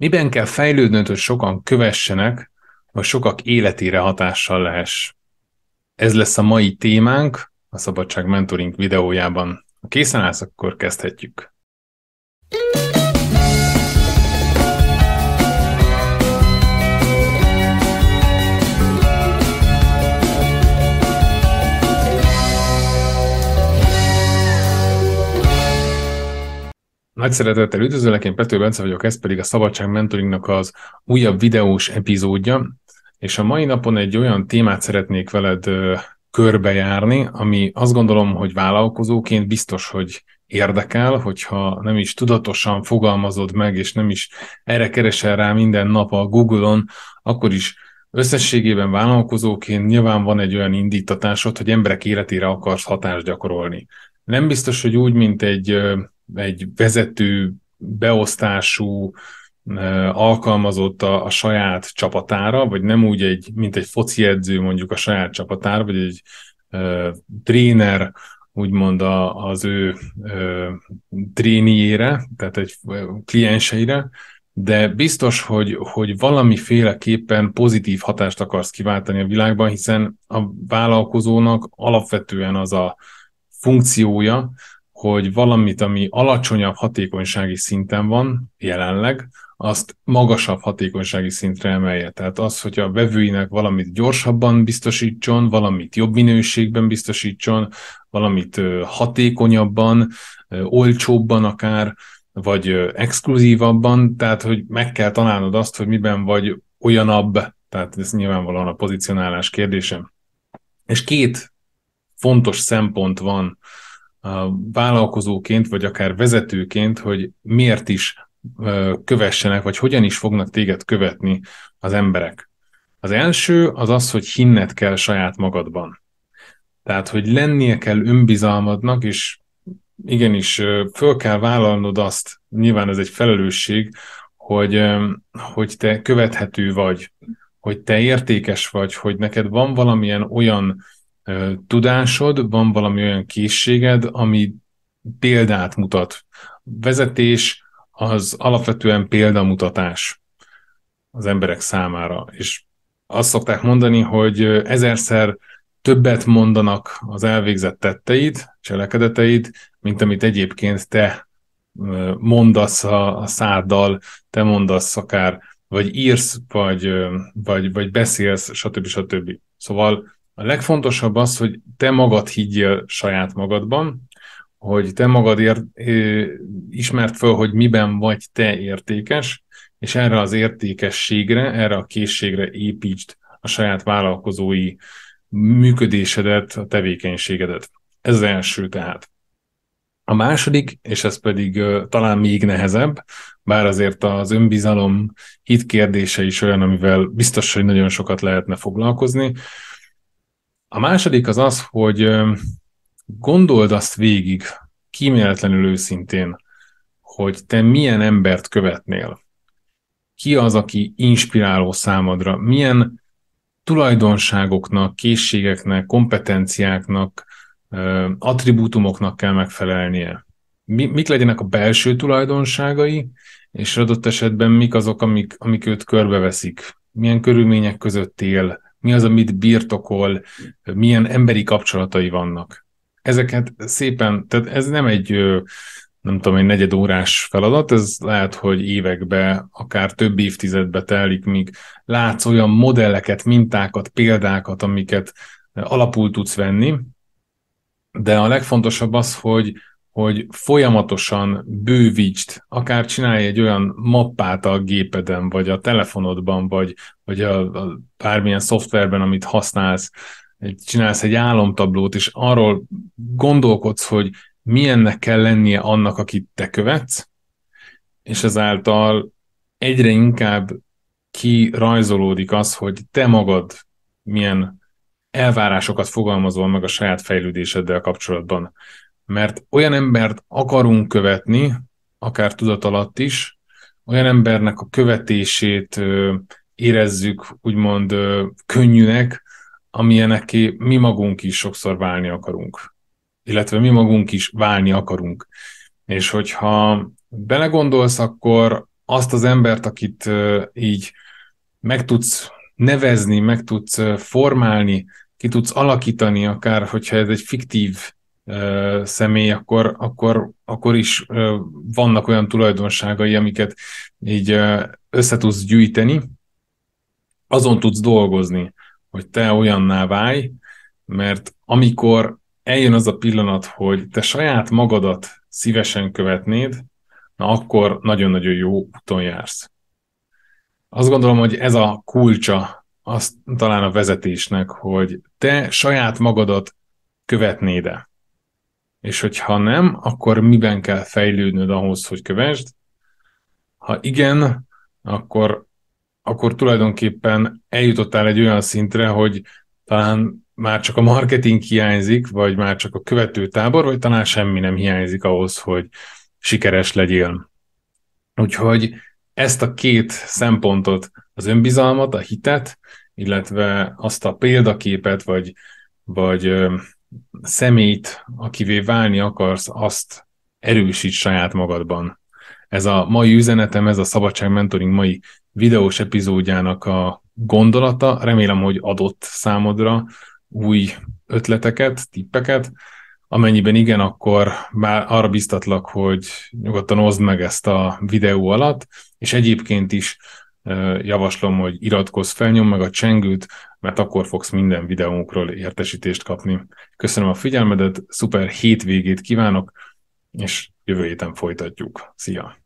Miben kell fejlődnöd, hogy sokan kövessenek, vagy sokak életére hatással lehess? Ez lesz a mai témánk a Szabadság Mentoring videójában. Ha készen állsz, akkor kezdhetjük. Nagy szeretettel üdvözöllek, én Pető Bence vagyok, ez pedig a Szabadság Mentoringnak az újabb videós epizódja, és a mai napon egy olyan témát szeretnék veled körbejárni, ami azt gondolom, hogy vállalkozóként biztos, hogy érdekel, hogyha nem is tudatosan fogalmazod meg, és nem is erre keresel rá minden nap a Google-on, akkor is összességében vállalkozóként nyilván van egy olyan indítatásod, hogy emberek életére akarsz hatást gyakorolni. Nem biztos, hogy úgy, mint egy egy vezető beosztású alkalmazott a, a saját csapatára, vagy nem úgy, egy, mint egy foci edző mondjuk a saját csapatára, vagy egy uh, tréner úgymond a, az ő uh, tréniére, tehát egy klienseire, de biztos, hogy, hogy valamiféleképpen pozitív hatást akarsz kiváltani a világban, hiszen a vállalkozónak alapvetően az a funkciója, hogy valamit, ami alacsonyabb hatékonysági szinten van jelenleg, azt magasabb hatékonysági szintre emelje. Tehát az, hogy a vevőinek valamit gyorsabban biztosítson, valamit jobb minőségben biztosítson, valamit hatékonyabban, olcsóbban akár, vagy exkluzívabban, tehát hogy meg kell találnod azt, hogy miben vagy olyanabb, tehát ez nyilvánvalóan a pozicionálás kérdése. És két fontos szempont van, vállalkozóként, vagy akár vezetőként, hogy miért is kövessenek, vagy hogyan is fognak téged követni az emberek. Az első az az, hogy hinned kell saját magadban. Tehát, hogy lennie kell önbizalmadnak, és igenis föl kell vállalnod azt, nyilván ez egy felelősség, hogy, hogy te követhető vagy, hogy te értékes vagy, hogy neked van valamilyen olyan tudásod, van valami olyan készséged, ami példát mutat. Vezetés az alapvetően példamutatás az emberek számára, és azt szokták mondani, hogy ezerszer többet mondanak az elvégzett tetteid, cselekedeteid, mint amit egyébként te mondasz a, a száddal, te mondasz akár, vagy írsz, vagy, vagy, vagy beszélsz, stb. stb. Szóval a legfontosabb az, hogy te magad higgyél saját magadban, hogy te magad ér, ismert föl, hogy miben vagy te értékes, és erre az értékességre, erre a készségre építsd a saját vállalkozói működésedet, a tevékenységedet. Ez az első tehát. A második, és ez pedig talán még nehezebb, bár azért az önbizalom hit kérdése is olyan, amivel biztos, hogy nagyon sokat lehetne foglalkozni, a második az az, hogy gondold azt végig, kíméletlenül őszintén, hogy te milyen embert követnél. Ki az, aki inspiráló számodra? Milyen tulajdonságoknak, készségeknek, kompetenciáknak, attribútumoknak kell megfelelnie? Mi, mik legyenek a belső tulajdonságai, és adott esetben mik azok, amik, amik őt körbeveszik? Milyen körülmények között él? Mi az, amit birtokol, milyen emberi kapcsolatai vannak. Ezeket szépen, tehát ez nem egy nem tudom, egy negyed órás feladat, ez lehet, hogy évekbe, akár több évtizedbe telik, míg látsz olyan modelleket, mintákat, példákat, amiket alapul tudsz venni, de a legfontosabb az, hogy hogy folyamatosan bővítsd, akár csinálj egy olyan mappát a gépeden, vagy a telefonodban, vagy, vagy a, a bármilyen szoftverben, amit használsz, csinálsz egy álomtablót, és arról gondolkodsz, hogy milyennek kell lennie annak, akit te követsz, és ezáltal egyre inkább kirajzolódik az, hogy te magad milyen elvárásokat fogalmazol meg a saját fejlődéseddel kapcsolatban mert olyan embert akarunk követni, akár tudat alatt is, olyan embernek a követését érezzük úgymond könnyűnek, amilyenek mi magunk is sokszor válni akarunk. Illetve mi magunk is válni akarunk. És hogyha belegondolsz, akkor azt az embert, akit így meg tudsz nevezni, meg tudsz formálni, ki tudsz alakítani, akár hogyha ez egy fiktív uh, személy, akkor, akkor, akkor is vannak olyan tulajdonságai, amiket így uh, össze tudsz gyűjteni, azon tudsz dolgozni, hogy te olyanná válj, mert amikor eljön az a pillanat, hogy te saját magadat szívesen követnéd, na akkor nagyon-nagyon jó úton jársz. Azt gondolom, hogy ez a kulcsa az talán a vezetésnek, hogy te saját magadat követnéd-e. És hogyha nem, akkor miben kell fejlődnöd ahhoz, hogy kövesd? Ha igen, akkor, akkor tulajdonképpen eljutottál egy olyan szintre, hogy talán már csak a marketing hiányzik, vagy már csak a követőtábor, vagy talán semmi nem hiányzik ahhoz, hogy sikeres legyél. Úgyhogy ezt a két szempontot, az önbizalmat, a hitet, illetve azt a példaképet, vagy, vagy szemét, akivé válni akarsz, azt erősít saját magadban. Ez a mai üzenetem, ez a Szabadság Mentoring mai videós epizódjának a gondolata. Remélem, hogy adott számodra új ötleteket, tippeket. Amennyiben igen, akkor bár arra biztatlak, hogy nyugodtan oszd meg ezt a videó alatt, és egyébként is javaslom, hogy iratkozz fel, nyom meg a csengőt, mert akkor fogsz minden videónkról értesítést kapni. Köszönöm a figyelmedet, szuper hétvégét kívánok, és jövő héten folytatjuk. Szia!